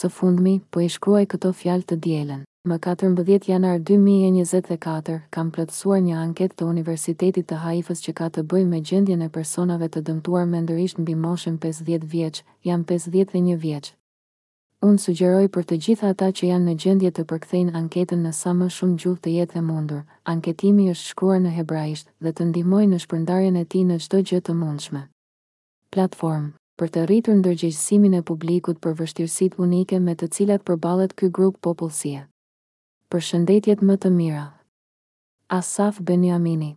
Së fundmi, po i shkruaj këto fjalë të dielën. Më katërmbëdhjetë janar dy mijë e njëzet e katër, kam plotësuar një anketë të Universitetit të Haifës që ka të bëjë me gjendjen e personave të dëmtuar mendërisht mbi moshën pesëdhjetë vjeç, jam pesëdhjetë e një vjeç. Unë sugjeroj për të gjithë ata që janë në gjendje të përkthejnë anketën në sa më shumë gjuhë të jetë e mundur, anketimi është shkruar në hebraisht, dhe të ndihmojnë në shpërndarjen e tij në çdo gjë të mundshme. Platformë, për të rritur ndërgjegjësimin e publikut për vështirësitë unike me të cilat përballet ky grup popullsie. Përshëndetjet më të mira. Asaf Benjamini.